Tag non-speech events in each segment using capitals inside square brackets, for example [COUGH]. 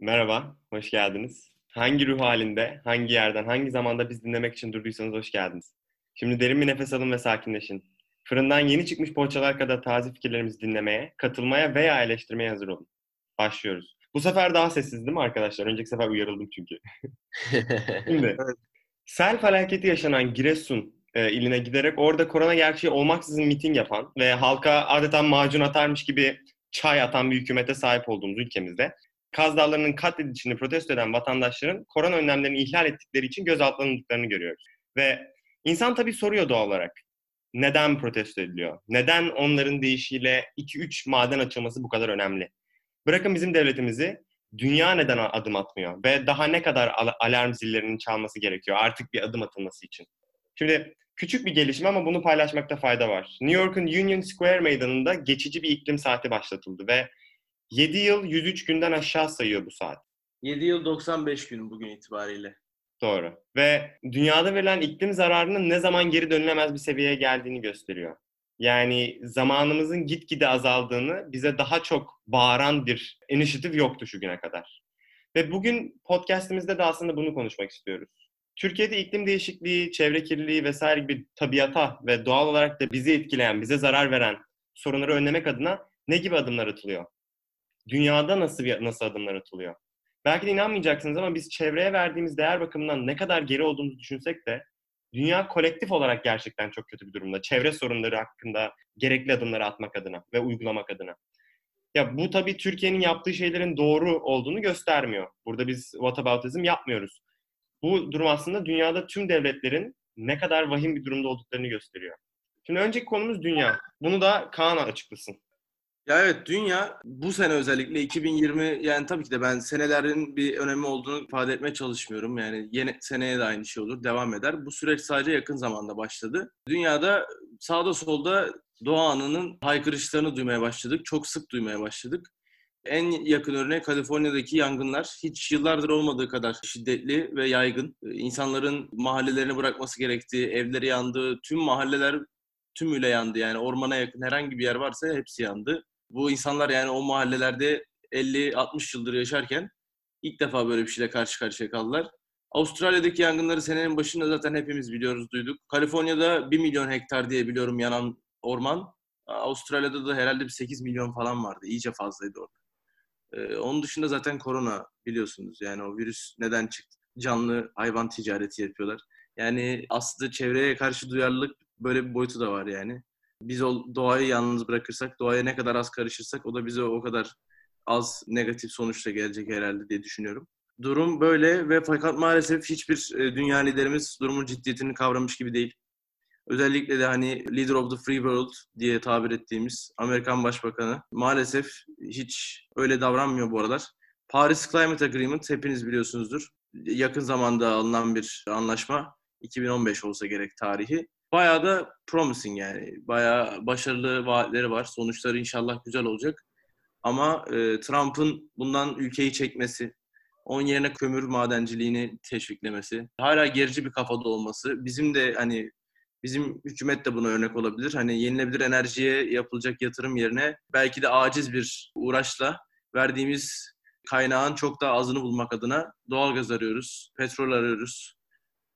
Merhaba, hoş geldiniz. Hangi ruh halinde, hangi yerden, hangi zamanda biz dinlemek için durduysanız hoş geldiniz. Şimdi derin bir nefes alın ve sakinleşin. Fırından yeni çıkmış poğaçalar kadar taze fikirlerimizi dinlemeye, katılmaya veya eleştirmeye hazır olun. Başlıyoruz. Bu sefer daha sessiz değil mi arkadaşlar? Önceki sefer uyarıldım çünkü. [LAUGHS] Şimdi, sel felaketi yaşanan Giresun e, iline giderek orada korona gerçeği olmaksızın miting yapan ve halka adeta macun atarmış gibi çay atan bir hükümete sahip olduğumuz ülkemizde Kaz Dağları'nın katledilişini protesto eden vatandaşların korona önlemlerini ihlal ettikleri için gözaltına alındıklarını görüyoruz. Ve insan tabii soruyor doğal olarak. Neden protesto ediliyor? Neden onların deyişiyle 2-3 maden açılması bu kadar önemli? Bırakın bizim devletimizi, dünya neden adım atmıyor? Ve daha ne kadar alarm zillerinin çalması gerekiyor artık bir adım atılması için? Şimdi küçük bir gelişme ama bunu paylaşmakta fayda var. New York'un Union Square meydanında geçici bir iklim saati başlatıldı ve 7 yıl 103 günden aşağı sayıyor bu saat. 7 yıl 95 gün bugün itibariyle. Doğru. Ve dünyada verilen iklim zararının ne zaman geri dönülemez bir seviyeye geldiğini gösteriyor. Yani zamanımızın gitgide azaldığını bize daha çok bağıran bir inisiyatif yoktu şu güne kadar. Ve bugün podcastimizde de aslında bunu konuşmak istiyoruz. Türkiye'de iklim değişikliği, çevre kirliliği vesaire gibi tabiata ve doğal olarak da bizi etkileyen, bize zarar veren sorunları önlemek adına ne gibi adımlar atılıyor? Dünyada nasıl bir, nasıl adımlar atılıyor? Belki de inanmayacaksınız ama biz çevreye verdiğimiz değer bakımından ne kadar geri olduğumuzu düşünsek de dünya kolektif olarak gerçekten çok kötü bir durumda. Çevre sorunları hakkında gerekli adımları atmak adına ve uygulamak adına. Ya bu tabii Türkiye'nin yaptığı şeylerin doğru olduğunu göstermiyor. Burada biz whataboutism yapmıyoruz. Bu durum aslında dünyada tüm devletlerin ne kadar vahim bir durumda olduklarını gösteriyor. Şimdi önceki konumuz dünya. Bunu da Kaan açıklasın. Ya evet dünya bu sene özellikle 2020 yani tabii ki de ben senelerin bir önemi olduğunu ifade etmeye çalışmıyorum. Yani yeni seneye de aynı şey olur, devam eder. Bu süreç sadece yakın zamanda başladı. Dünyada sağda solda doğa anının haykırışlarını duymaya başladık. Çok sık duymaya başladık. En yakın örneği Kaliforniya'daki yangınlar. Hiç yıllardır olmadığı kadar şiddetli ve yaygın. İnsanların mahallelerini bırakması gerektiği, evleri yandı, tüm mahalleler tümüyle yandı. Yani ormana yakın herhangi bir yer varsa hepsi yandı. Bu insanlar yani o mahallelerde 50-60 yıldır yaşarken ilk defa böyle bir şeyle karşı karşıya kaldılar. Avustralya'daki yangınları senenin başında zaten hepimiz biliyoruz, duyduk. Kaliforniya'da 1 milyon hektar diye biliyorum yanan orman. Avustralya'da da herhalde bir 8 milyon falan vardı. İyice fazlaydı orada. Ee, onun dışında zaten korona biliyorsunuz. Yani o virüs neden çıktı? Canlı hayvan ticareti yapıyorlar. Yani aslında çevreye karşı duyarlılık böyle bir boyutu da var yani. Biz o doğayı yalnız bırakırsak, doğaya ne kadar az karışırsak o da bize o kadar az negatif sonuçla gelecek herhalde diye düşünüyorum. Durum böyle ve fakat maalesef hiçbir e, dünya liderimiz durumun ciddiyetini kavramış gibi değil. Özellikle de hani leader of the free world diye tabir ettiğimiz Amerikan Başbakanı maalesef hiç öyle davranmıyor bu aralar. Paris Climate Agreement hepiniz biliyorsunuzdur. Yakın zamanda alınan bir anlaşma. 2015 olsa gerek tarihi. Bayağı da promising yani. Bayağı başarılı vaatleri var. Sonuçları inşallah güzel olacak. Ama e, Trump'ın bundan ülkeyi çekmesi, onun yerine kömür madenciliğini teşviklemesi, hala gerici bir kafada olması, bizim de hani bizim hükümet de buna örnek olabilir. Hani yenilebilir enerjiye yapılacak yatırım yerine belki de aciz bir uğraşla verdiğimiz kaynağın çok daha azını bulmak adına doğalgaz arıyoruz, petrol arıyoruz,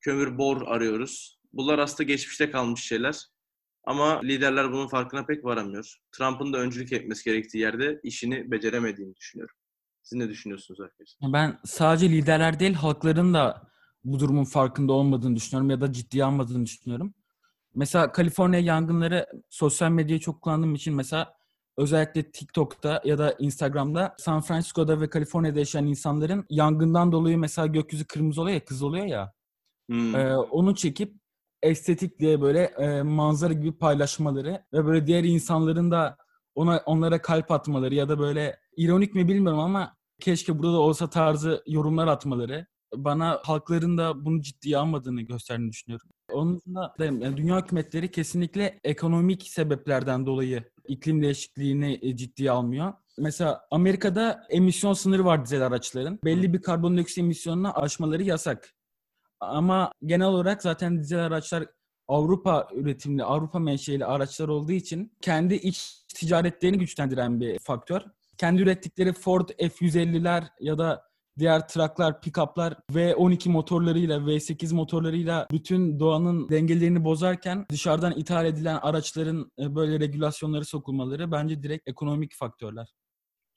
kömür bor arıyoruz. Bunlar aslında geçmişte kalmış şeyler. Ama liderler bunun farkına pek varamıyor. Trump'ın da öncülük etmesi gerektiği yerde işini beceremediğini düşünüyorum. Siz ne düşünüyorsunuz arkadaşlar? Ben sadece liderler değil halkların da bu durumun farkında olmadığını düşünüyorum ya da ciddiye almadığını düşünüyorum. Mesela Kaliforniya yangınları sosyal medyayı çok kullandığım için mesela özellikle TikTok'ta ya da Instagram'da San Francisco'da ve Kaliforniya'da yaşayan insanların yangından dolayı mesela gökyüzü kırmızı oluyor ya, kız oluyor ya. Hmm. E, onu çekip estetik diye böyle e, manzara gibi paylaşmaları ve böyle diğer insanların da ona onlara kalp atmaları ya da böyle ironik mi bilmiyorum ama keşke burada da olsa tarzı yorumlar atmaları bana halkların da bunu ciddiye almadığını gösterdiğini düşünüyorum. Onun dışında yani dünya hükümetleri kesinlikle ekonomik sebeplerden dolayı iklim değişikliğini e, ciddiye almıyor. Mesela Amerika'da emisyon sınırı var dizel araçların. Belli bir karbondioksit emisyonunu aşmaları yasak. Ama genel olarak zaten dizel araçlar Avrupa üretimli, Avrupa menşeli araçlar olduğu için kendi iç ticaretlerini güçlendiren bir faktör. Kendi ürettikleri Ford F-150'ler ya da diğer traklar, pick-up'lar V12 motorlarıyla, V8 motorlarıyla bütün doğanın dengelerini bozarken dışarıdan ithal edilen araçların e, böyle regülasyonları sokulmaları bence direkt ekonomik faktörler.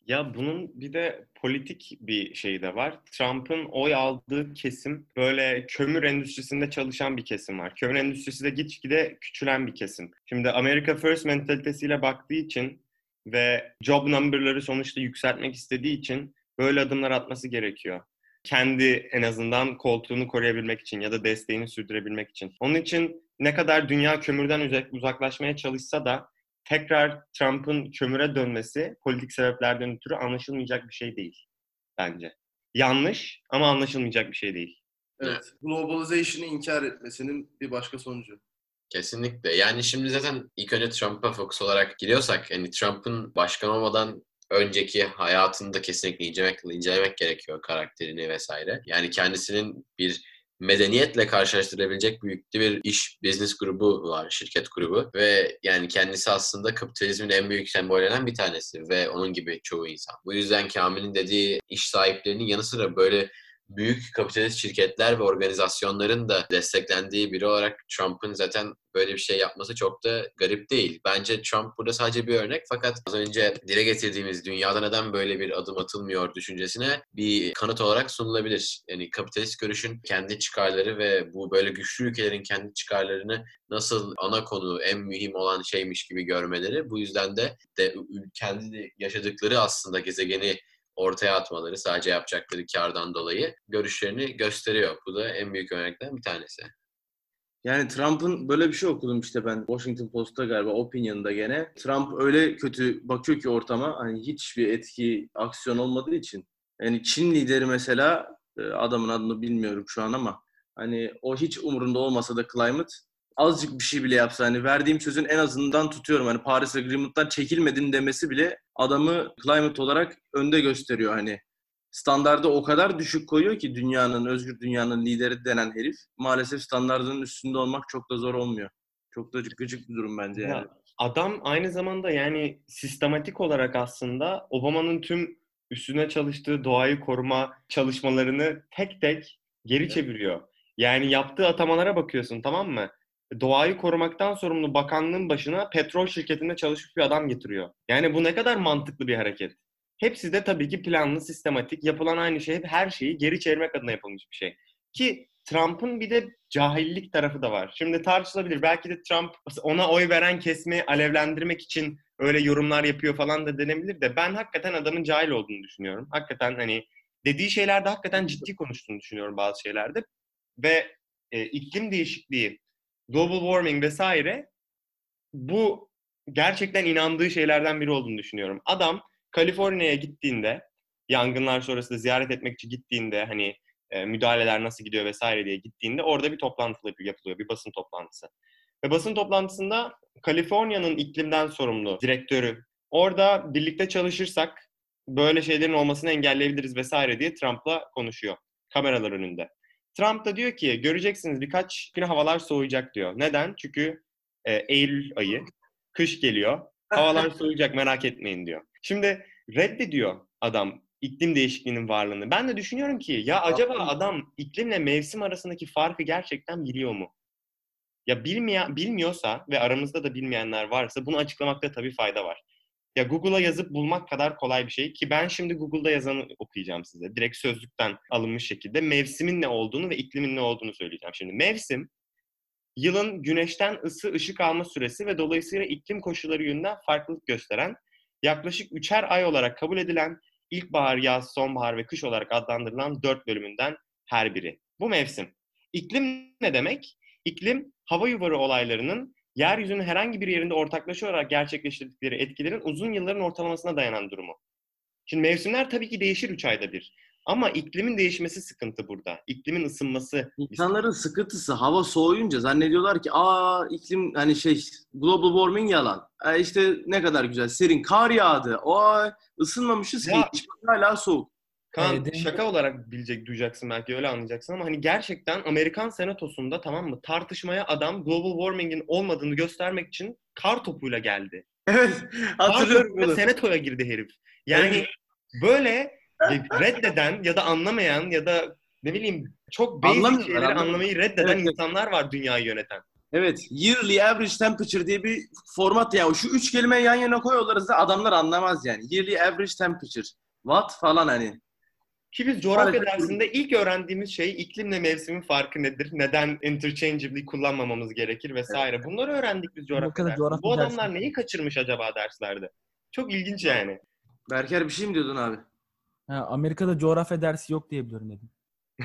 Ya bunun bir de politik bir şeyi de var. Trump'ın oy aldığı kesim böyle kömür endüstrisinde çalışan bir kesim var. Kömür endüstrisi de gitgide küçülen bir kesim. Şimdi America First mentalitesiyle baktığı için ve job number'ları sonuçta yükseltmek istediği için böyle adımlar atması gerekiyor. Kendi en azından koltuğunu koruyabilmek için ya da desteğini sürdürebilmek için. Onun için ne kadar dünya kömürden uzaklaşmaya çalışsa da tekrar Trump'ın kömüre dönmesi politik sebeplerden ötürü anlaşılmayacak bir şey değil bence. Yanlış ama anlaşılmayacak bir şey değil. Evet. Globalization'ı inkar etmesinin bir başka sonucu. Kesinlikle. Yani şimdi zaten ilk önce Trump'a fokus olarak giriyorsak hani Trump'ın başkan olmadan önceki hayatını da kesinlikle incelemek, incelemek gerekiyor karakterini vesaire. Yani kendisinin bir medeniyetle karşılaştırılabilecek büyüklükte bir iş business grubu var, şirket grubu ve yani kendisi aslında kapitalizmin en büyük sembollerinden bir tanesi ve onun gibi çoğu insan. Bu yüzden Kamil'in dediği iş sahiplerinin yanı sıra böyle büyük kapitalist şirketler ve organizasyonların da desteklendiği biri olarak Trump'ın zaten böyle bir şey yapması çok da garip değil. Bence Trump burada sadece bir örnek fakat az önce dile getirdiğimiz dünyada neden böyle bir adım atılmıyor düşüncesine bir kanıt olarak sunulabilir. Yani kapitalist görüşün kendi çıkarları ve bu böyle güçlü ülkelerin kendi çıkarlarını nasıl ana konu, en mühim olan şeymiş gibi görmeleri. Bu yüzden de, de kendi yaşadıkları aslında gezegeni ortaya atmaları sadece yapacakları kardan dolayı görüşlerini gösteriyor. Bu da en büyük örnekten bir tanesi. Yani Trump'ın böyle bir şey okudum işte ben Washington Post'ta galiba Opinion'da gene. Trump öyle kötü bakıyor ki ortama hani hiçbir etki, aksiyon olmadığı için. Yani Çin lideri mesela e, adamın adını bilmiyorum şu an ama hani o hiç umurunda olmasa da climate azıcık bir şey bile yapsa hani verdiğim sözün en azından tutuyorum. Hani Paris Agreement'tan çekilmedin demesi bile adamı climate olarak önde gösteriyor hani. Standardı o kadar düşük koyuyor ki dünyanın, özgür dünyanın lideri denen herif. Maalesef standartının üstünde olmak çok da zor olmuyor. Çok da gıcık bir durum bence yani. Ya, adam aynı zamanda yani sistematik olarak aslında Obama'nın tüm üstüne çalıştığı doğayı koruma çalışmalarını tek tek geri çeviriyor. Yani yaptığı atamalara bakıyorsun tamam mı? Doğayı korumaktan sorumlu bakanlığın başına petrol şirketinde çalışmış bir adam getiriyor. Yani bu ne kadar mantıklı bir hareket. Hepsi de tabii ki planlı, sistematik, yapılan aynı şey, her şeyi geri çevirmek adına yapılmış bir şey. Ki Trump'ın bir de cahillik tarafı da var. Şimdi tartışılabilir. Belki de Trump ona oy veren kesmeyi alevlendirmek için öyle yorumlar yapıyor falan da denebilir de ben hakikaten adamın cahil olduğunu düşünüyorum. Hakikaten hani dediği şeylerde hakikaten ciddi konuştuğunu düşünüyorum bazı şeylerde. Ve e, iklim değişikliği global warming vesaire bu gerçekten inandığı şeylerden biri olduğunu düşünüyorum. Adam Kaliforniya'ya gittiğinde yangınlar sonrasında ziyaret etmek için gittiğinde hani e, müdahaleler nasıl gidiyor vesaire diye gittiğinde orada bir toplantı yapılıyor, bir basın toplantısı. Ve basın toplantısında Kaliforniya'nın iklimden sorumlu direktörü orada birlikte çalışırsak böyle şeylerin olmasını engelleyebiliriz vesaire diye Trump'la konuşuyor kameralar önünde. Trump da diyor ki göreceksiniz birkaç gün havalar soğuyacak diyor. Neden? Çünkü e, Eylül ayı, kış geliyor. Havalar [LAUGHS] soğuyacak merak etmeyin diyor. Şimdi reddediyor adam iklim değişikliğinin varlığını. Ben de düşünüyorum ki ya acaba adam iklimle mevsim arasındaki farkı gerçekten biliyor mu? Ya bilmeyen, bilmiyorsa ve aramızda da bilmeyenler varsa bunu açıklamakta tabii fayda var. Ya Google'a yazıp bulmak kadar kolay bir şey ki ben şimdi Google'da yazanı okuyacağım size. Direkt sözlükten alınmış şekilde mevsimin ne olduğunu ve iklimin ne olduğunu söyleyeceğim. Şimdi mevsim yılın güneşten ısı ışık alma süresi ve dolayısıyla iklim koşulları yönünden farklılık gösteren yaklaşık üçer ay olarak kabul edilen ilkbahar, yaz, sonbahar ve kış olarak adlandırılan dört bölümünden her biri. Bu mevsim. İklim ne demek? İklim hava yuvarı olaylarının yeryüzünün herhangi bir yerinde ortaklaşa olarak gerçekleştirdikleri etkilerin uzun yılların ortalamasına dayanan durumu. Şimdi mevsimler tabii ki değişir 3 ayda bir. Ama iklimin değişmesi sıkıntı burada. İklimin ısınması. İnsanların sıkıntısı hava soğuyunca zannediyorlar ki aa iklim hani şey global warming yalan. E işte ne kadar güzel serin kar yağdı. O ısınmamışız ya, ki hala soğuk. Kaan ee, şaka olarak bilecek, duyacaksın belki öyle anlayacaksın ama hani gerçekten Amerikan senatosunda tamam mı tartışmaya adam global warming'in olmadığını göstermek için kar topuyla geldi. Evet hatırlıyorum bunu. Senatoya girdi herif. Yani evet. böyle reddeden ya da anlamayan ya da ne bileyim çok basic şeyleri anlamayı reddeden Evet, evet. insanlar var dünyayı yöneten. Evet. Yearly average temperature diye bir format ya. Şu üç kelimeyi yan yana koyuyorlar da adamlar anlamaz yani. Yearly average temperature. What falan hani. Ki biz coğrafya Maalesef dersinde ilk öğrendiğimiz şey iklimle mevsimin farkı nedir? Neden interchangeably kullanmamamız gerekir vesaire. Bunları öğrendik biz coğrafya dersinde. coğrafya Bu adamlar dersinde. neyi kaçırmış acaba derslerde? Çok ilginç yani. Berker bir şey mi diyordun abi? Ha, Amerika'da coğrafya dersi yok diye biliyorum dedim.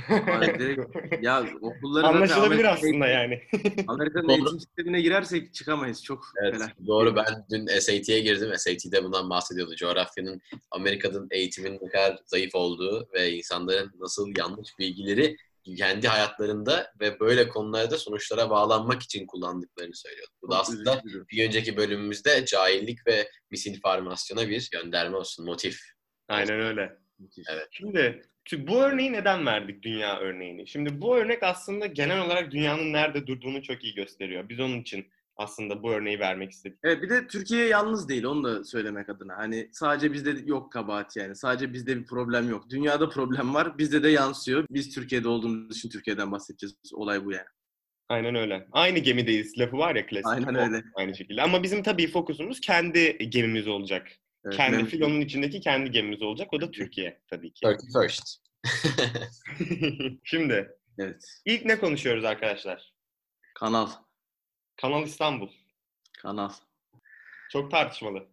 Abi direkt- ya okulları Anlaşılabilir aslında yani. [LAUGHS] Amerika'nın eğitim sistemine girersek çıkamayız. Çok Evet, felaket. doğru. Ben dün SAT'ye girdim. SAT'de bundan bahsediyordu. Coğrafyanın Amerika'nın eğitimin ne kadar zayıf olduğu ve insanların nasıl yanlış bilgileri kendi hayatlarında ve böyle konularda sonuçlara bağlanmak için kullandıklarını söylüyordu. Bu da aslında bir önceki bölümümüzde cahillik ve misinformasyona bir gönderme olsun, motif. Aynen öyle. Evet. Şimdi tü- bu örneği neden verdik dünya örneğini? Şimdi bu örnek aslında genel olarak dünyanın nerede durduğunu çok iyi gösteriyor. Biz onun için aslında bu örneği vermek istedik. Evet bir de Türkiye yalnız değil onu da söylemek adına. Hani sadece bizde yok kabahat yani. Sadece bizde bir problem yok. Dünyada problem var. Bizde de yansıyor. Biz Türkiye'de olduğumuz için Türkiye'den bahsedeceğiz. Olay bu yani. Aynen öyle. Aynı gemideyiz lafı var ya klasik. Aynen öyle. Aynı şekilde. Ama bizim tabii fokusumuz kendi gemimiz olacak. Evet, kendi filonun içindeki kendi gemimiz olacak. O da Türkiye tabii ki. Turkey first. [LAUGHS] Şimdi Evet. ilk ne konuşuyoruz arkadaşlar? Kanal. Kanal İstanbul. Kanal. Çok tartışmalı.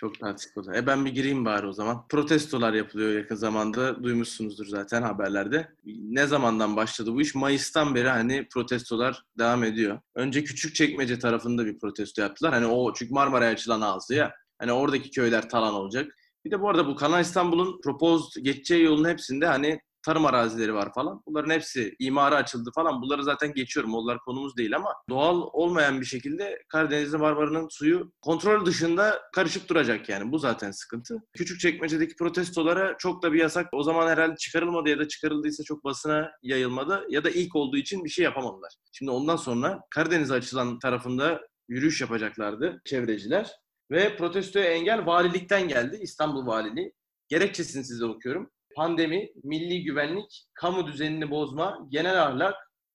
Çok tartışmalı. E ben bir gireyim bari o zaman. Protestolar yapılıyor yakın zamanda. Duymuşsunuzdur zaten haberlerde. Ne zamandan başladı bu iş? Mayıs'tan beri hani protestolar devam ediyor. Önce Küçükçekmece tarafında bir protesto yaptılar. Hani o çünkü Marmara'ya açılan ağzı ya. Hani oradaki köyler talan olacak. Bir de bu arada bu Kanal İstanbul'un proposed geçeceği yolun hepsinde hani tarım arazileri var falan. Bunların hepsi imara açıldı falan. Bunları zaten geçiyorum. Onlar konumuz değil ama doğal olmayan bir şekilde Karadeniz'de Marmara'nın suyu kontrol dışında karışıp duracak yani. Bu zaten sıkıntı. Küçükçekmece'deki protestolara çok da bir yasak o zaman herhalde çıkarılmadı ya da çıkarıldıysa çok basına yayılmadı ya da ilk olduğu için bir şey yapamadılar. Şimdi ondan sonra Karadeniz'e açılan tarafında yürüyüş yapacaklardı çevreciler. Ve protestoya engel valilikten geldi. İstanbul Valiliği. Gerekçesini size okuyorum. Pandemi, milli güvenlik, kamu düzenini bozma, genel ahlak,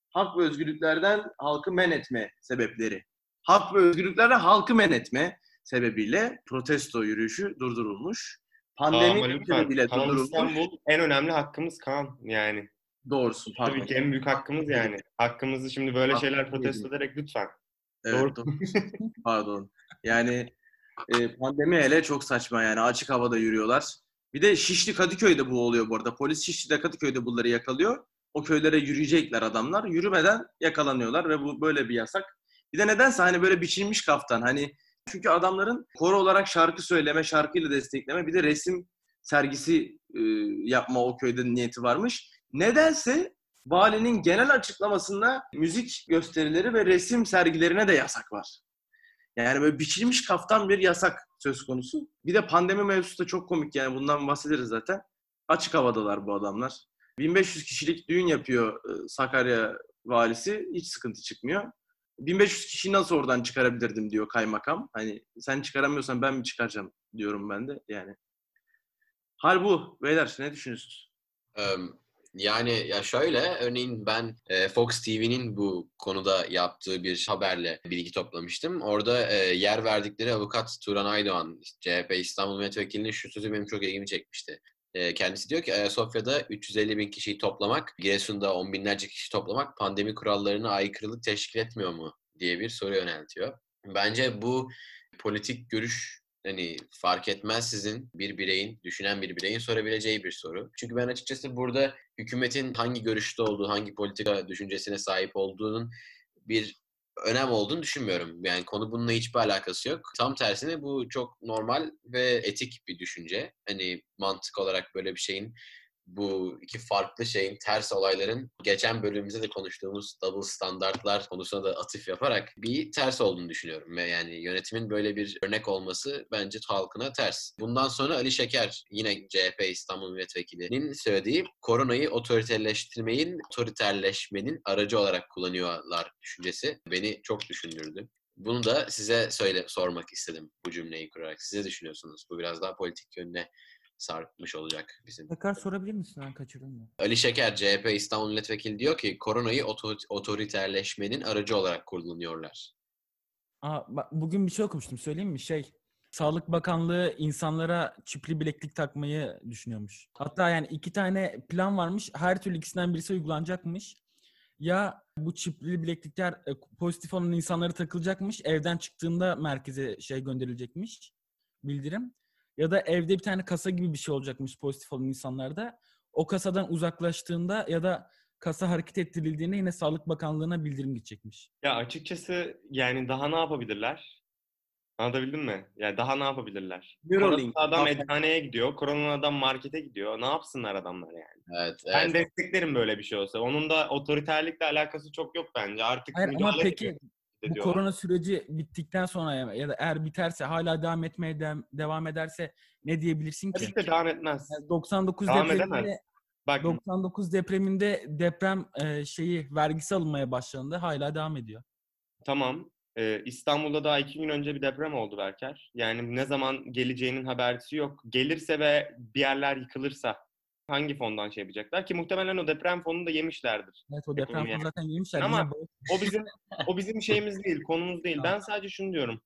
hak ve özgürlüklerden halkı men etme sebepleri. Hak ve özgürlüklerden halkı men etme sebebiyle protesto yürüyüşü durdurulmuş. Pandemi lütfen sebebiyle durdurulmuş. İstanbul en önemli hakkımız kan yani. Doğrusu pardon. Tabii ki en büyük hakkımız yani. Hakkımızı şimdi böyle Hakkı şeyler protesto ederek lütfen. Evet, Doğru. doğru. [LAUGHS] Pardon. Yani e, pandemi hele çok saçma yani açık havada yürüyorlar. Bir de Şişli Kadıköy'de bu oluyor bu arada. Polis Şişli'de Kadıköy'de bunları yakalıyor. O köylere yürüyecekler adamlar. Yürümeden yakalanıyorlar ve bu böyle bir yasak. Bir de nedense hani böyle biçilmiş kaftan. Hani çünkü adamların koro olarak şarkı söyleme, şarkıyla destekleme bir de resim sergisi e, yapma o köyde niyeti varmış. Nedense valinin genel açıklamasında müzik gösterileri ve resim sergilerine de yasak var. Yani böyle biçilmiş kaftan bir yasak söz konusu. Bir de pandemi mevzusu da çok komik yani bundan bahsederiz zaten. Açık havadalar bu adamlar. 1500 kişilik düğün yapıyor e, Sakarya valisi. Hiç sıkıntı çıkmıyor. 1500 kişiyi nasıl oradan çıkarabilirdim diyor kaymakam. Hani sen çıkaramıyorsan ben mi çıkaracağım diyorum ben de yani. Hal bu. Beyler ne düşünüyorsunuz? Yani ya şöyle, örneğin ben e, Fox TV'nin bu konuda yaptığı bir haberle bilgi toplamıştım. Orada e, yer verdikleri avukat Turan Aydoğan, CHP İstanbul Milletvekilinin şu sözü benim çok ilgimi çekmişti. E, Kendisi diyor ki Ayasofya'da 350 bin kişiyi toplamak, Giresun'da on binlerce kişi toplamak pandemi kurallarına aykırılık teşkil etmiyor mu diye bir soru yöneltiyor. Bence bu politik görüş hani fark etmez sizin bir bireyin, düşünen bir bireyin sorabileceği bir soru. Çünkü ben açıkçası burada hükümetin hangi görüşte olduğu, hangi politika düşüncesine sahip olduğunun bir önem olduğunu düşünmüyorum. Yani konu bununla hiçbir alakası yok. Tam tersine bu çok normal ve etik bir düşünce. Hani mantık olarak böyle bir şeyin bu iki farklı şeyin, ters olayların geçen bölümümüzde de konuştuğumuz double standartlar konusuna da atıf yaparak bir ters olduğunu düşünüyorum. Yani yönetimin böyle bir örnek olması bence halkına ters. Bundan sonra Ali Şeker yine CHP İstanbul Milletvekili'nin söylediği koronayı otoriterleştirmeyin, otoriterleşmenin aracı olarak kullanıyorlar düşüncesi beni çok düşündürdü. Bunu da size söyle sormak istedim bu cümleyi kurarak. Siz ne düşünüyorsunuz? Bu biraz daha politik yönüne sarkmış olacak bizim. Tekrar sorabilir misin? Ben kaçırdım da. Ali Şeker, CHP İstanbul Milletvekili diyor ki koronayı oto- otoriterleşmenin aracı olarak kullanıyorlar. Aa, bak, bugün bir şey okumuştum. Söyleyeyim mi? Şey, Sağlık Bakanlığı insanlara çipli bileklik takmayı düşünüyormuş. Hatta yani iki tane plan varmış. Her türlü ikisinden birisi uygulanacakmış. Ya bu çipli bileklikler e, pozitif olan insanlara takılacakmış. Evden çıktığında merkeze şey gönderilecekmiş. Bildirim. Ya da evde bir tane kasa gibi bir şey olacakmış pozitif olan insanlarda. O kasadan uzaklaştığında ya da kasa hareket ettirildiğinde yine Sağlık Bakanlığı'na bildirim gidecekmiş. Ya açıkçası yani daha ne yapabilirler? Anlatabildim mi? Yani daha ne yapabilirler? Koronalı adam eczaneye gidiyor, koronalı adam markete gidiyor. Ne yapsınlar adamlar yani? Evet, Ben evet. desteklerim böyle bir şey olsa. Onun da otoriterlikle alakası çok yok bence. Artık Hayır ama peki ediyor, bu korona süreci bittikten sonra ya da eğer biterse hala devam etmeye de- devam ederse ne diyebilirsin ki? Tabii ki de devam etmez. Yani 99 Devam depreminde edemez. Bak 99 depreminde deprem e, şeyi vergisi alınmaya başlandı. Hala devam ediyor. tamam. Ee, İstanbul'da daha iki gün önce bir deprem oldu Berker. Yani ne zaman geleceğinin habercisi yok. Gelirse ve bir yerler yıkılırsa hangi fondan şey yapacaklar? Ki muhtemelen o deprem fonunu da yemişlerdir. Evet o deprem fonu zaten yemişler. Ama- O bizim o bizim şeyimiz değil, konumuz değil. Ben sadece şunu diyorum.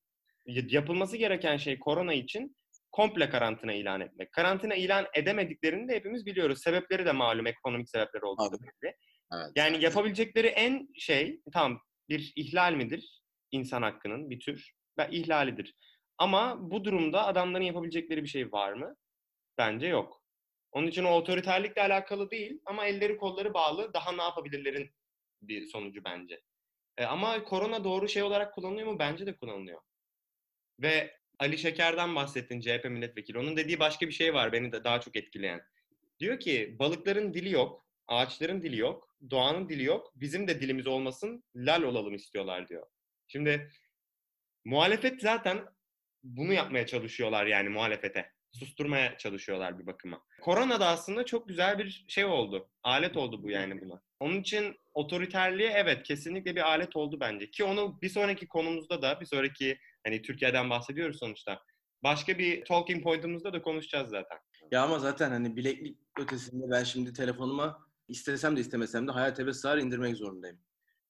Yapılması gereken şey korona için komple karantina ilan etmek. Karantina ilan edemediklerini de hepimiz biliyoruz. Sebepleri de malum, ekonomik sebepleri olduğu belli. evet. Yani yapabilecekleri en şey, tamam bir ihlal midir? İnsan hakkının bir tür. Ve ihlalidir. Ama bu durumda adamların yapabilecekleri bir şey var mı? Bence yok. Onun için o otoriterlikle alakalı değil ama elleri kolları bağlı daha ne yapabilirlerin bir sonucu bence. E, ama korona doğru şey olarak kullanılıyor mu? Bence de kullanılıyor. Ve Ali Şeker'den bahsettin CHP milletvekili. Onun dediği başka bir şey var beni de daha çok etkileyen. Diyor ki balıkların dili yok, ağaçların dili yok, doğanın dili yok. Bizim de dilimiz olmasın, lal olalım istiyorlar diyor. Şimdi muhalefet zaten bunu yapmaya çalışıyorlar yani muhalefete. Susturmaya çalışıyorlar bir bakıma. Korona da aslında çok güzel bir şey oldu. Alet oldu bu yani buna. Onun için otoriterliğe evet kesinlikle bir alet oldu bence. Ki onu bir sonraki konumuzda da bir sonraki hani Türkiye'den bahsediyoruz sonuçta. Başka bir talking point'umuzda da konuşacağız zaten. Ya ama zaten hani bileklik ötesinde ben şimdi telefonuma istesem de istemesem de Hayat Eve Sığar indirmek zorundayım.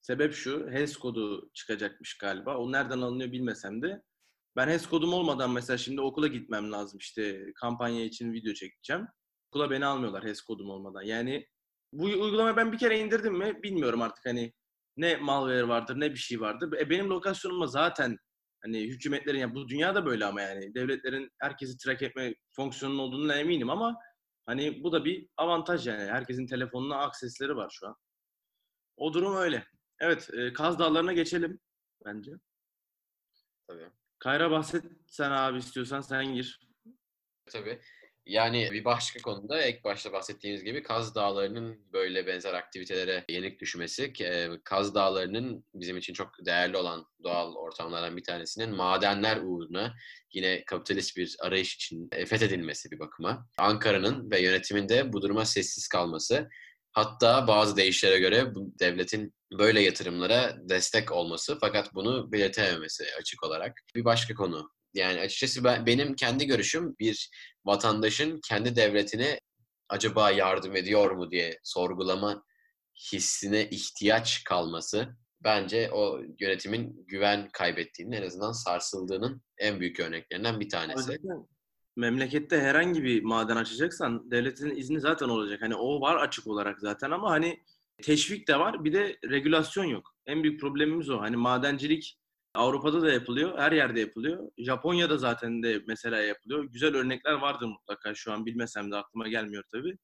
Sebep şu, HES kodu çıkacakmış galiba. O nereden alınıyor bilmesem de. Ben HES kodum olmadan mesela şimdi okula gitmem lazım. İşte kampanya için video çekeceğim. Okula beni almıyorlar HES kodum olmadan. Yani bu uygulamayı ben bir kere indirdim mi bilmiyorum artık hani ne malware vardır ne bir şey vardır. E benim lokasyonumda zaten hani hükümetlerin ya bu dünyada böyle ama yani devletlerin herkesi track etme fonksiyonunun olduğunu eminim ama hani bu da bir avantaj yani. Herkesin telefonuna aksesleri var şu an. O durum öyle. Evet, e, Kaz Dağları'na geçelim bence. Tabii. Kayra bahset sen abi istiyorsan sen gir. Tabii. Yani bir başka konuda ilk başta bahsettiğimiz gibi Kaz Dağları'nın böyle benzer aktivitelere yenik düşmesi. e, Kaz Dağları'nın bizim için çok değerli olan doğal ortamlardan bir tanesinin madenler uğruna yine kapitalist bir arayış için e, fethedilmesi bir bakıma. Ankara'nın ve yönetimin de bu duruma sessiz kalması. Hatta bazı deyişlere göre bu devletin böyle yatırımlara destek olması fakat bunu belirtememesi açık olarak. Bir başka konu. Yani açıkçası ben, benim kendi görüşüm bir vatandaşın kendi devletine acaba yardım ediyor mu diye sorgulama hissine ihtiyaç kalması bence o yönetimin güven kaybettiğinin en azından sarsıldığının en büyük örneklerinden bir tanesi. Zaten memlekette herhangi bir maden açacaksan devletin izni zaten olacak. Hani o var açık olarak zaten ama hani teşvik de var bir de regülasyon yok. En büyük problemimiz o. Hani madencilik Avrupa'da da yapılıyor, her yerde yapılıyor. Japonya'da zaten de mesela yapılıyor. Güzel örnekler vardır mutlaka şu an bilmesem de aklıma gelmiyor tabii.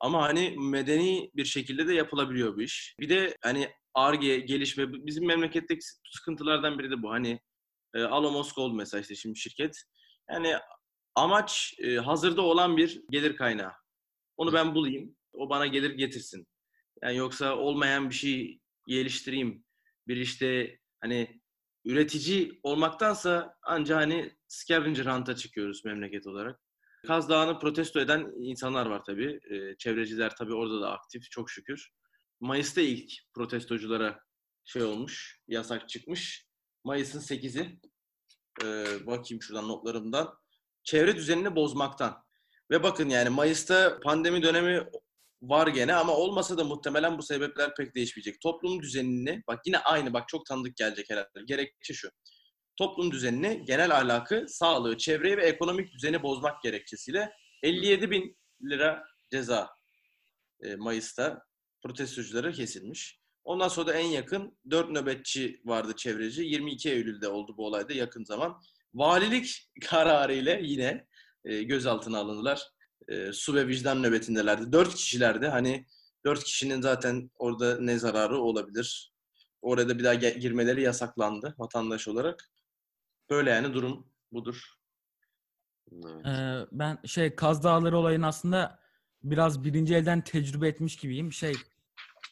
Ama hani medeni bir şekilde de yapılabiliyor bu iş. Bir de hani ARGE, gelişme, bizim memleketteki sıkıntılardan biri de bu. Hani e, Alamos Gold mesela işte şimdi şirket. Yani amaç e, hazırda olan bir gelir kaynağı. Onu ben bulayım, o bana gelir getirsin. Yani yoksa olmayan bir şey geliştireyim. Bir işte hani üretici olmaktansa anca hani scavenger hunt'a çıkıyoruz memleket olarak. Kaz Dağı'nı protesto eden insanlar var tabii. Ee, çevreciler tabii orada da aktif çok şükür. Mayıs'ta ilk protestoculara şey olmuş, yasak çıkmış. Mayıs'ın 8'i. Ee, bakayım şuradan notlarımdan. Çevre düzenini bozmaktan. Ve bakın yani Mayıs'ta pandemi dönemi var gene ama olmasa da muhtemelen bu sebepler pek değişmeyecek. Toplum düzenini, bak yine aynı bak çok tanıdık gelecek herhalde. Gerekçe şu. Toplum düzenini, genel ahlakı, sağlığı, çevreyi ve ekonomik düzeni bozmak gerekçesiyle 57 bin lira ceza e, Mayıs'ta protestoculara kesilmiş. Ondan sonra da en yakın 4 nöbetçi vardı çevreci. 22 Eylül'de oldu bu olayda yakın zaman. Valilik [LAUGHS] kararı ile yine e, gözaltına alındılar. E, su ve vicdan nöbetindelerdi. 4 kişilerdi. Hani 4 kişinin zaten orada ne zararı olabilir? Orada bir daha girmeleri yasaklandı vatandaş olarak. Böyle yani durum budur. Evet. Ee, ben şey Kaz Dağları olayını aslında biraz birinci elden tecrübe etmiş gibiyim. Şey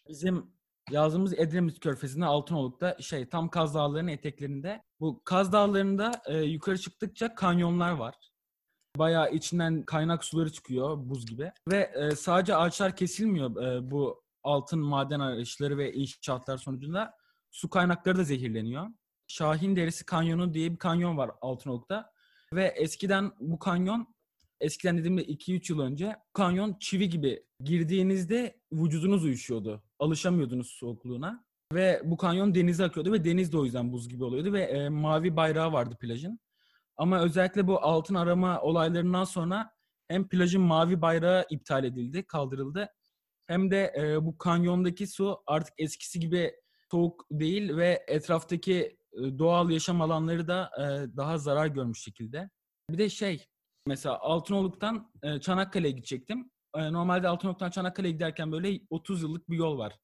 bizim yazdığımız Edremit Körfezi'nde Altınoluk'ta şey tam Kaz Dağları'nın eteklerinde. Bu Kaz Dağları'nda e, yukarı çıktıkça kanyonlar var. Bayağı içinden kaynak suları çıkıyor buz gibi. Ve e, sadece ağaçlar kesilmiyor e, bu altın maden arayışları ve inşaatlar sonucunda. Su kaynakları da zehirleniyor. Şahin Derisi Kanyonu diye bir kanyon var Altınoluk'ta. Ve eskiden bu kanyon, eskiden dediğimde 2-3 yıl önce kanyon çivi gibi girdiğinizde vücudunuz uyuşuyordu. Alışamıyordunuz soğukluğuna. Ve bu kanyon denize akıyordu ve deniz de o yüzden buz gibi oluyordu ve e, mavi bayrağı vardı plajın. Ama özellikle bu altın arama olaylarından sonra hem plajın mavi bayrağı iptal edildi, kaldırıldı. Hem de e, bu kanyondaki su artık eskisi gibi soğuk değil ve etraftaki e, doğal yaşam alanları da e, daha zarar görmüş şekilde. Bir de şey, mesela Altınoluk'tan e, Çanakkale'ye gidecektim. E, Normalde Altınoluk'tan Çanakkale'ye giderken böyle 30 yıllık bir yol var.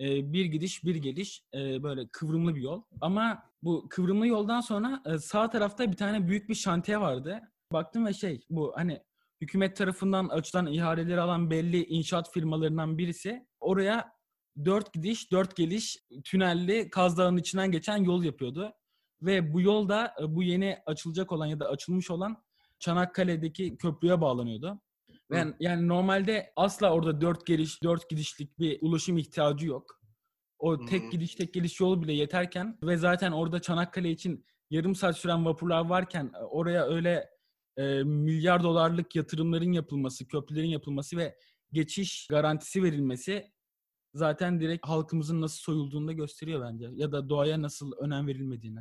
E, Bir gidiş, bir geliş, e, böyle kıvrımlı bir yol. Ama bu kıvrımlı yoldan sonra sağ tarafta bir tane büyük bir şantiye vardı. Baktım ve şey, bu hani hükümet tarafından açılan ihaleleri alan belli inşaat firmalarından birisi oraya dört gidiş, dört geliş tünelli Kaz Dağı'nın içinden geçen yol yapıyordu. Ve bu yol da e, bu yeni açılacak olan ya da açılmış olan Çanakkale'deki köprüye bağlanıyordu. Yani, yani normalde asla orada dört geliş, dört gidişlik bir ulaşım ihtiyacı yok. O tek gidiş, tek geliş yolu bile yeterken ve zaten orada Çanakkale için yarım saat süren vapurlar varken e, oraya öyle e, milyar dolarlık yatırımların yapılması, köprülerin yapılması ve geçiş garantisi verilmesi zaten direkt halkımızın nasıl soyulduğunu da gösteriyor bence. Ya da doğaya nasıl önem verilmediğini.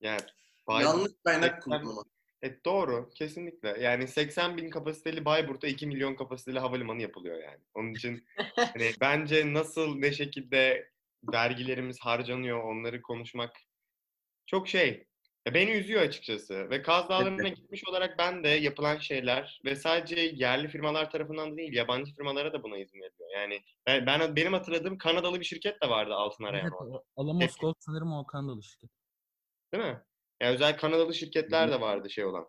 Yani Yanlış kaynak 80 kullanımı. E, doğru, kesinlikle. Yani 80 bin kapasiteli Bayburt'ta 2 milyon kapasiteli havalimanı yapılıyor yani. Onun için hani [LAUGHS] bence nasıl ne şekilde vergilerimiz harcanıyor onları konuşmak çok şey. Ya beni üzüyor açıkçası. Ve Kaz Dağları'na gitmiş olarak ben de yapılan şeyler ve sadece yerli firmalar tarafından da değil yabancı firmalara da buna izin veriliyor. Yani ben, ben benim hatırladığım Kanadalı bir şirket de vardı altın arayan Evet. Alamos Gold sanırım o Kanadalı şirket. Değil mi? Yani özel Kanadalı şirketler de vardı şey olan.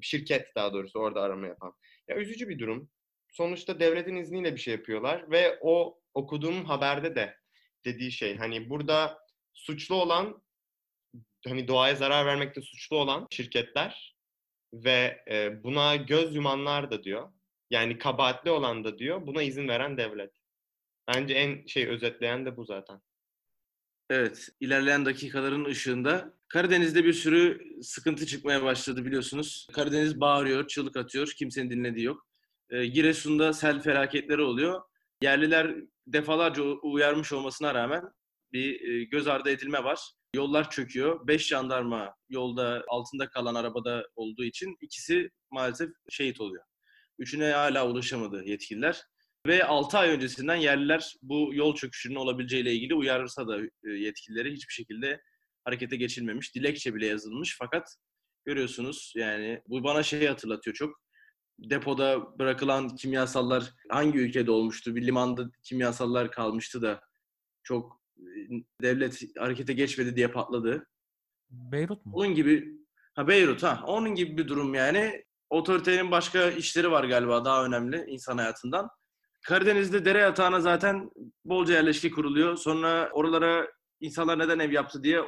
Şirket daha doğrusu orada arama yapan. Ya üzücü bir durum. Sonuçta devletin izniyle bir şey yapıyorlar ve o okuduğum haberde de dediği şey hani burada suçlu olan hani doğaya zarar vermekte suçlu olan şirketler ve buna göz yumanlar da diyor. Yani kabahatli olan da diyor. Buna izin veren devlet. Bence en şey özetleyen de bu zaten. Evet, ilerleyen dakikaların ışığında Karadeniz'de bir sürü sıkıntı çıkmaya başladı biliyorsunuz. Karadeniz bağırıyor, çığlık atıyor, kimsenin dinlediği yok. Ee, Giresun'da sel felaketleri oluyor. Yerliler defalarca uyarmış olmasına rağmen bir e, göz ardı edilme var. Yollar çöküyor. Beş jandarma yolda altında kalan arabada olduğu için ikisi maalesef şehit oluyor. Üçüne hala ulaşamadı yetkililer. Ve 6 ay öncesinden yerliler bu yol çöküşünün olabileceğiyle ilgili uyarırsa da e, yetkilileri hiçbir şekilde harekete geçilmemiş. Dilekçe bile yazılmış fakat görüyorsunuz yani bu bana şeyi hatırlatıyor çok. Depoda bırakılan kimyasallar hangi ülkede olmuştu? Bir limanda kimyasallar kalmıştı da çok e, devlet harekete geçmedi diye patladı. Beyrut mu? Onun gibi ha Beyrut ha onun gibi bir durum yani. Otoritenin başka işleri var galiba daha önemli insan hayatından. Karadeniz'de dere yatağına zaten bolca yerleşke kuruluyor. Sonra oralara insanlar neden ev yaptı diye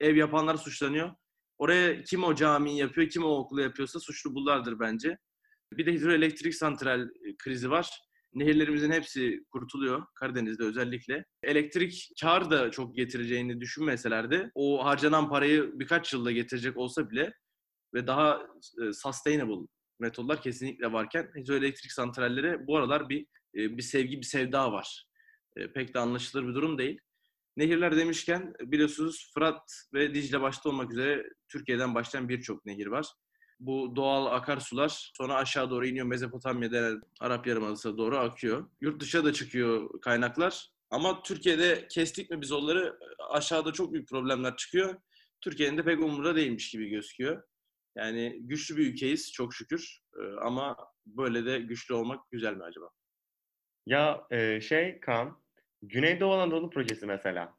ev yapanlar suçlanıyor. Oraya kim o camiyi yapıyor, kim o okulu yapıyorsa suçlu bunlardır bence. Bir de hidroelektrik santral e, krizi var. Nehirlerimizin hepsi kurtuluyor Karadeniz'de özellikle. Elektrik kar da çok getireceğini düşünmeseler de o harcanan parayı birkaç yılda getirecek olsa bile ve daha e, sustainable metodlar kesinlikle varken hidroelektrik santrallere bu aralar bir bir sevgi, bir sevda var. E, pek de anlaşılır bir durum değil. Nehirler demişken biliyorsunuz Fırat ve Dicle başta olmak üzere Türkiye'den başlayan birçok nehir var. Bu doğal akarsular sonra aşağı doğru iniyor Mezopotamya'da Arap Yarımadası'na doğru akıyor. Yurt dışına da çıkıyor kaynaklar. Ama Türkiye'de kestik mi biz onları aşağıda çok büyük problemler çıkıyor. Türkiye'nin de pek umurunda değilmiş gibi gözüküyor. Yani güçlü bir ülkeyiz çok şükür. Ee, ama böyle de güçlü olmak güzel mi acaba? Ya e, şey Kaan, Güneydoğu Anadolu projesi mesela.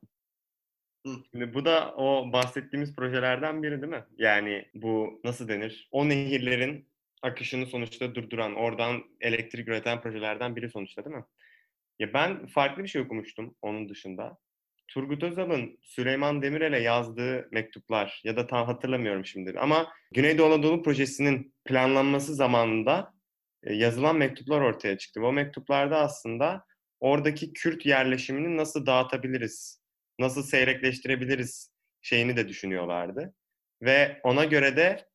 Hı. Şimdi bu da o bahsettiğimiz projelerden biri değil mi? Yani bu nasıl denir? O nehirlerin akışını sonuçta durduran, oradan elektrik üreten projelerden biri sonuçta değil mi? Ya ben farklı bir şey okumuştum onun dışında. Turgut Özal'ın Süleyman Demirel'e yazdığı mektuplar ya da tam hatırlamıyorum şimdi ama Güneydoğu Anadolu projesinin planlanması zamanında yazılan mektuplar ortaya çıktı. O mektuplarda aslında oradaki Kürt yerleşimini nasıl dağıtabiliriz, nasıl seyrekleştirebiliriz şeyini de düşünüyorlardı. Ve ona göre de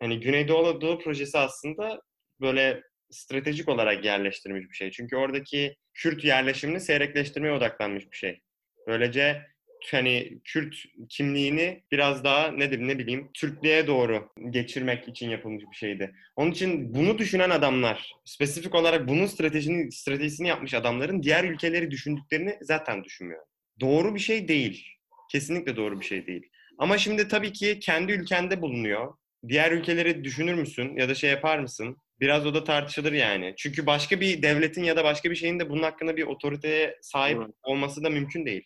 hani Güneydoğu Anadolu projesi aslında böyle stratejik olarak yerleştirilmiş bir şey. Çünkü oradaki Kürt yerleşimini seyrekleştirmeye odaklanmış bir şey. Böylece hani Kürt kimliğini biraz daha nedir ne bileyim Türklüğe doğru geçirmek için yapılmış bir şeydi. Onun için bunu düşünen adamlar, spesifik olarak bunun stratejisini stratejisini yapmış adamların diğer ülkeleri düşündüklerini zaten düşünmüyor. Doğru bir şey değil. Kesinlikle doğru bir şey değil. Ama şimdi tabii ki kendi ülkende bulunuyor. Diğer ülkeleri düşünür müsün ya da şey yapar mısın? Biraz o da tartışılır yani. Çünkü başka bir devletin ya da başka bir şeyin de bunun hakkında bir otoriteye sahip olması da mümkün değil.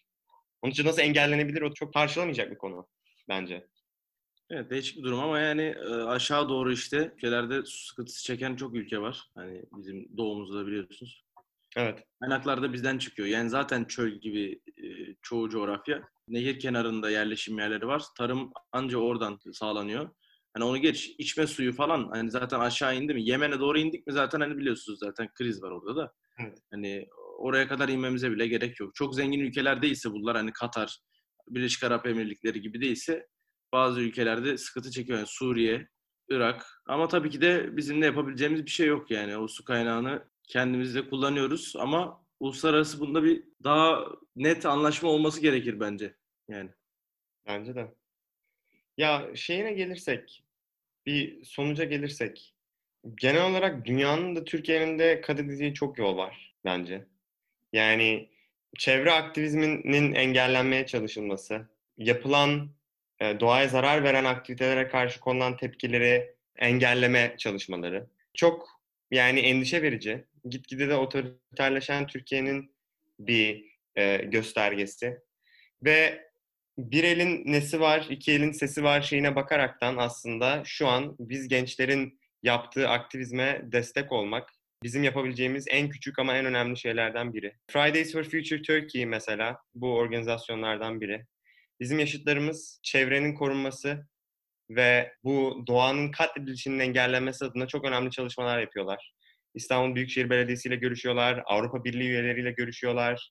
Onun için nasıl engellenebilir o çok tartışılamayacak bir konu bence. Evet değişik bir durum ama yani e, aşağı doğru işte ülkelerde su sıkıntısı çeken çok ülke var. Hani bizim doğumuzda biliyorsunuz. Evet. Kaynaklar da bizden çıkıyor. Yani zaten çöl gibi e, çoğu coğrafya. Nehir kenarında yerleşim yerleri var. Tarım anca oradan sağlanıyor. Hani onu geç içme suyu falan hani zaten aşağı indi mi? Yemen'e doğru indik mi zaten hani biliyorsunuz zaten kriz var orada da. Evet. Hani oraya kadar inmemize bile gerek yok. Çok zengin ülkeler değilse bunlar hani Katar, Birleşik Arap Emirlikleri gibi değilse bazı ülkelerde sıkıntı çekiyor. Yani Suriye, Irak. Ama tabii ki de bizim de yapabileceğimiz bir şey yok yani. O su kaynağını kendimiz de kullanıyoruz ama uluslararası bunda bir daha net anlaşma olması gerekir bence. Yani. Bence de. Ya şeyine gelirsek, bir sonuca gelirsek, genel olarak dünyanın da Türkiye'nin de kat edeceği çok yol var bence. Yani çevre aktivizminin engellenmeye çalışılması, yapılan e, doğaya zarar veren aktivitelere karşı konulan tepkileri engelleme çalışmaları çok yani endişe verici. Gitgide de otoriterleşen Türkiye'nin bir e, göstergesi. Ve bir elin nesi var, iki elin sesi var şeyine bakaraktan aslında şu an biz gençlerin yaptığı aktivizme destek olmak bizim yapabileceğimiz en küçük ama en önemli şeylerden biri. Fridays for Future Turkey mesela bu organizasyonlardan biri. Bizim yaşıtlarımız çevrenin korunması ve bu doğanın katledilişinin engellenmesi adına çok önemli çalışmalar yapıyorlar. İstanbul Büyükşehir Belediyesi ile görüşüyorlar, Avrupa Birliği üyeleriyle görüşüyorlar,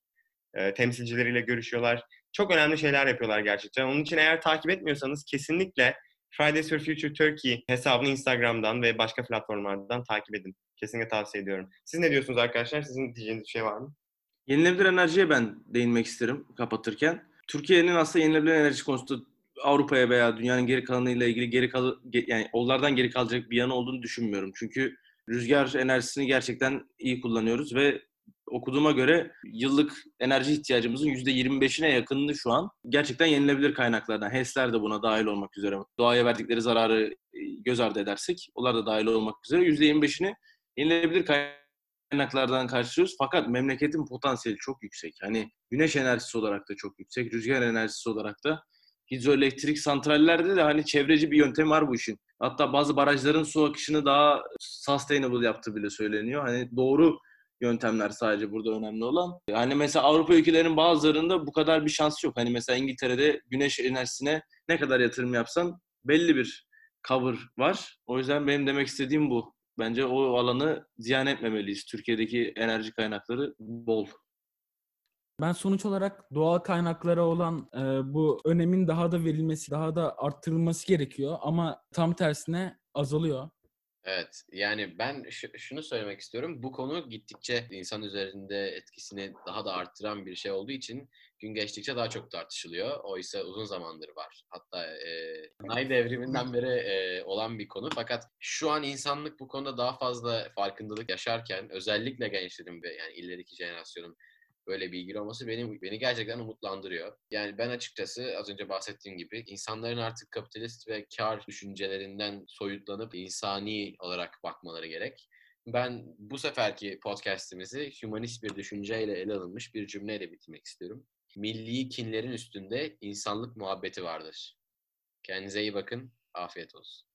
e, temsilcileriyle görüşüyorlar. Çok önemli şeyler yapıyorlar gerçekten. Onun için eğer takip etmiyorsanız kesinlikle Fridays for Future Turkey hesabını Instagram'dan ve başka platformlardan takip edin. Kesinlikle tavsiye ediyorum. Siz ne diyorsunuz arkadaşlar? Sizin diyeceğiniz bir şey var mı? Yenilenebilir enerjiye ben değinmek isterim kapatırken. Türkiye'nin aslında yenilenebilir enerji konusunda Avrupa'ya veya dünyanın geri kalanıyla ilgili geri kal yani onlardan geri kalacak bir yanı olduğunu düşünmüyorum. Çünkü rüzgar enerjisini gerçekten iyi kullanıyoruz ve okuduğuma göre yıllık enerji ihtiyacımızın %25'ine yakınını şu an gerçekten yenilebilir kaynaklardan. HES'ler de buna dahil olmak üzere. Doğaya verdikleri zararı e, göz ardı edersek onlar da dahil olmak üzere %25'ini yenilebilir kaynaklardan karşılıyoruz. Fakat memleketin potansiyeli çok yüksek. Hani güneş enerjisi olarak da çok yüksek, rüzgar enerjisi olarak da hidroelektrik santrallerde de hani çevreci bir yöntem var bu işin. Hatta bazı barajların su akışını daha sustainable yaptığı bile söyleniyor. Hani doğru yöntemler sadece burada önemli olan. Hani mesela Avrupa ülkelerinin bazılarında bu kadar bir şans yok. Hani mesela İngiltere'de güneş enerjisine ne kadar yatırım yapsan belli bir cover var. O yüzden benim demek istediğim bu. Bence o alanı ziyan etmemeliyiz. Türkiye'deki enerji kaynakları bol. Ben sonuç olarak doğal kaynaklara olan e, bu önemin daha da verilmesi, daha da arttırılması gerekiyor ama tam tersine azalıyor. Evet, yani ben ş- şunu söylemek istiyorum. Bu konu gittikçe insan üzerinde etkisini daha da arttıran bir şey olduğu için gün geçtikçe daha çok tartışılıyor. Oysa uzun zamandır var. Hatta e, sanayi devriminden beri e, olan bir konu. Fakat şu an insanlık bu konuda daha fazla farkındalık yaşarken özellikle gençlerin ve yani ileriki jenerasyonun böyle bilgili olması beni beni gerçekten umutlandırıyor. Yani ben açıkçası az önce bahsettiğim gibi insanların artık kapitalist ve kar düşüncelerinden soyutlanıp insani olarak bakmaları gerek. Ben bu seferki podcast'imizi humanist bir düşünceyle ele alınmış bir cümleyle bitirmek istiyorum. Milli kinlerin üstünde insanlık muhabbeti vardır. Kendinize iyi bakın. Afiyet olsun.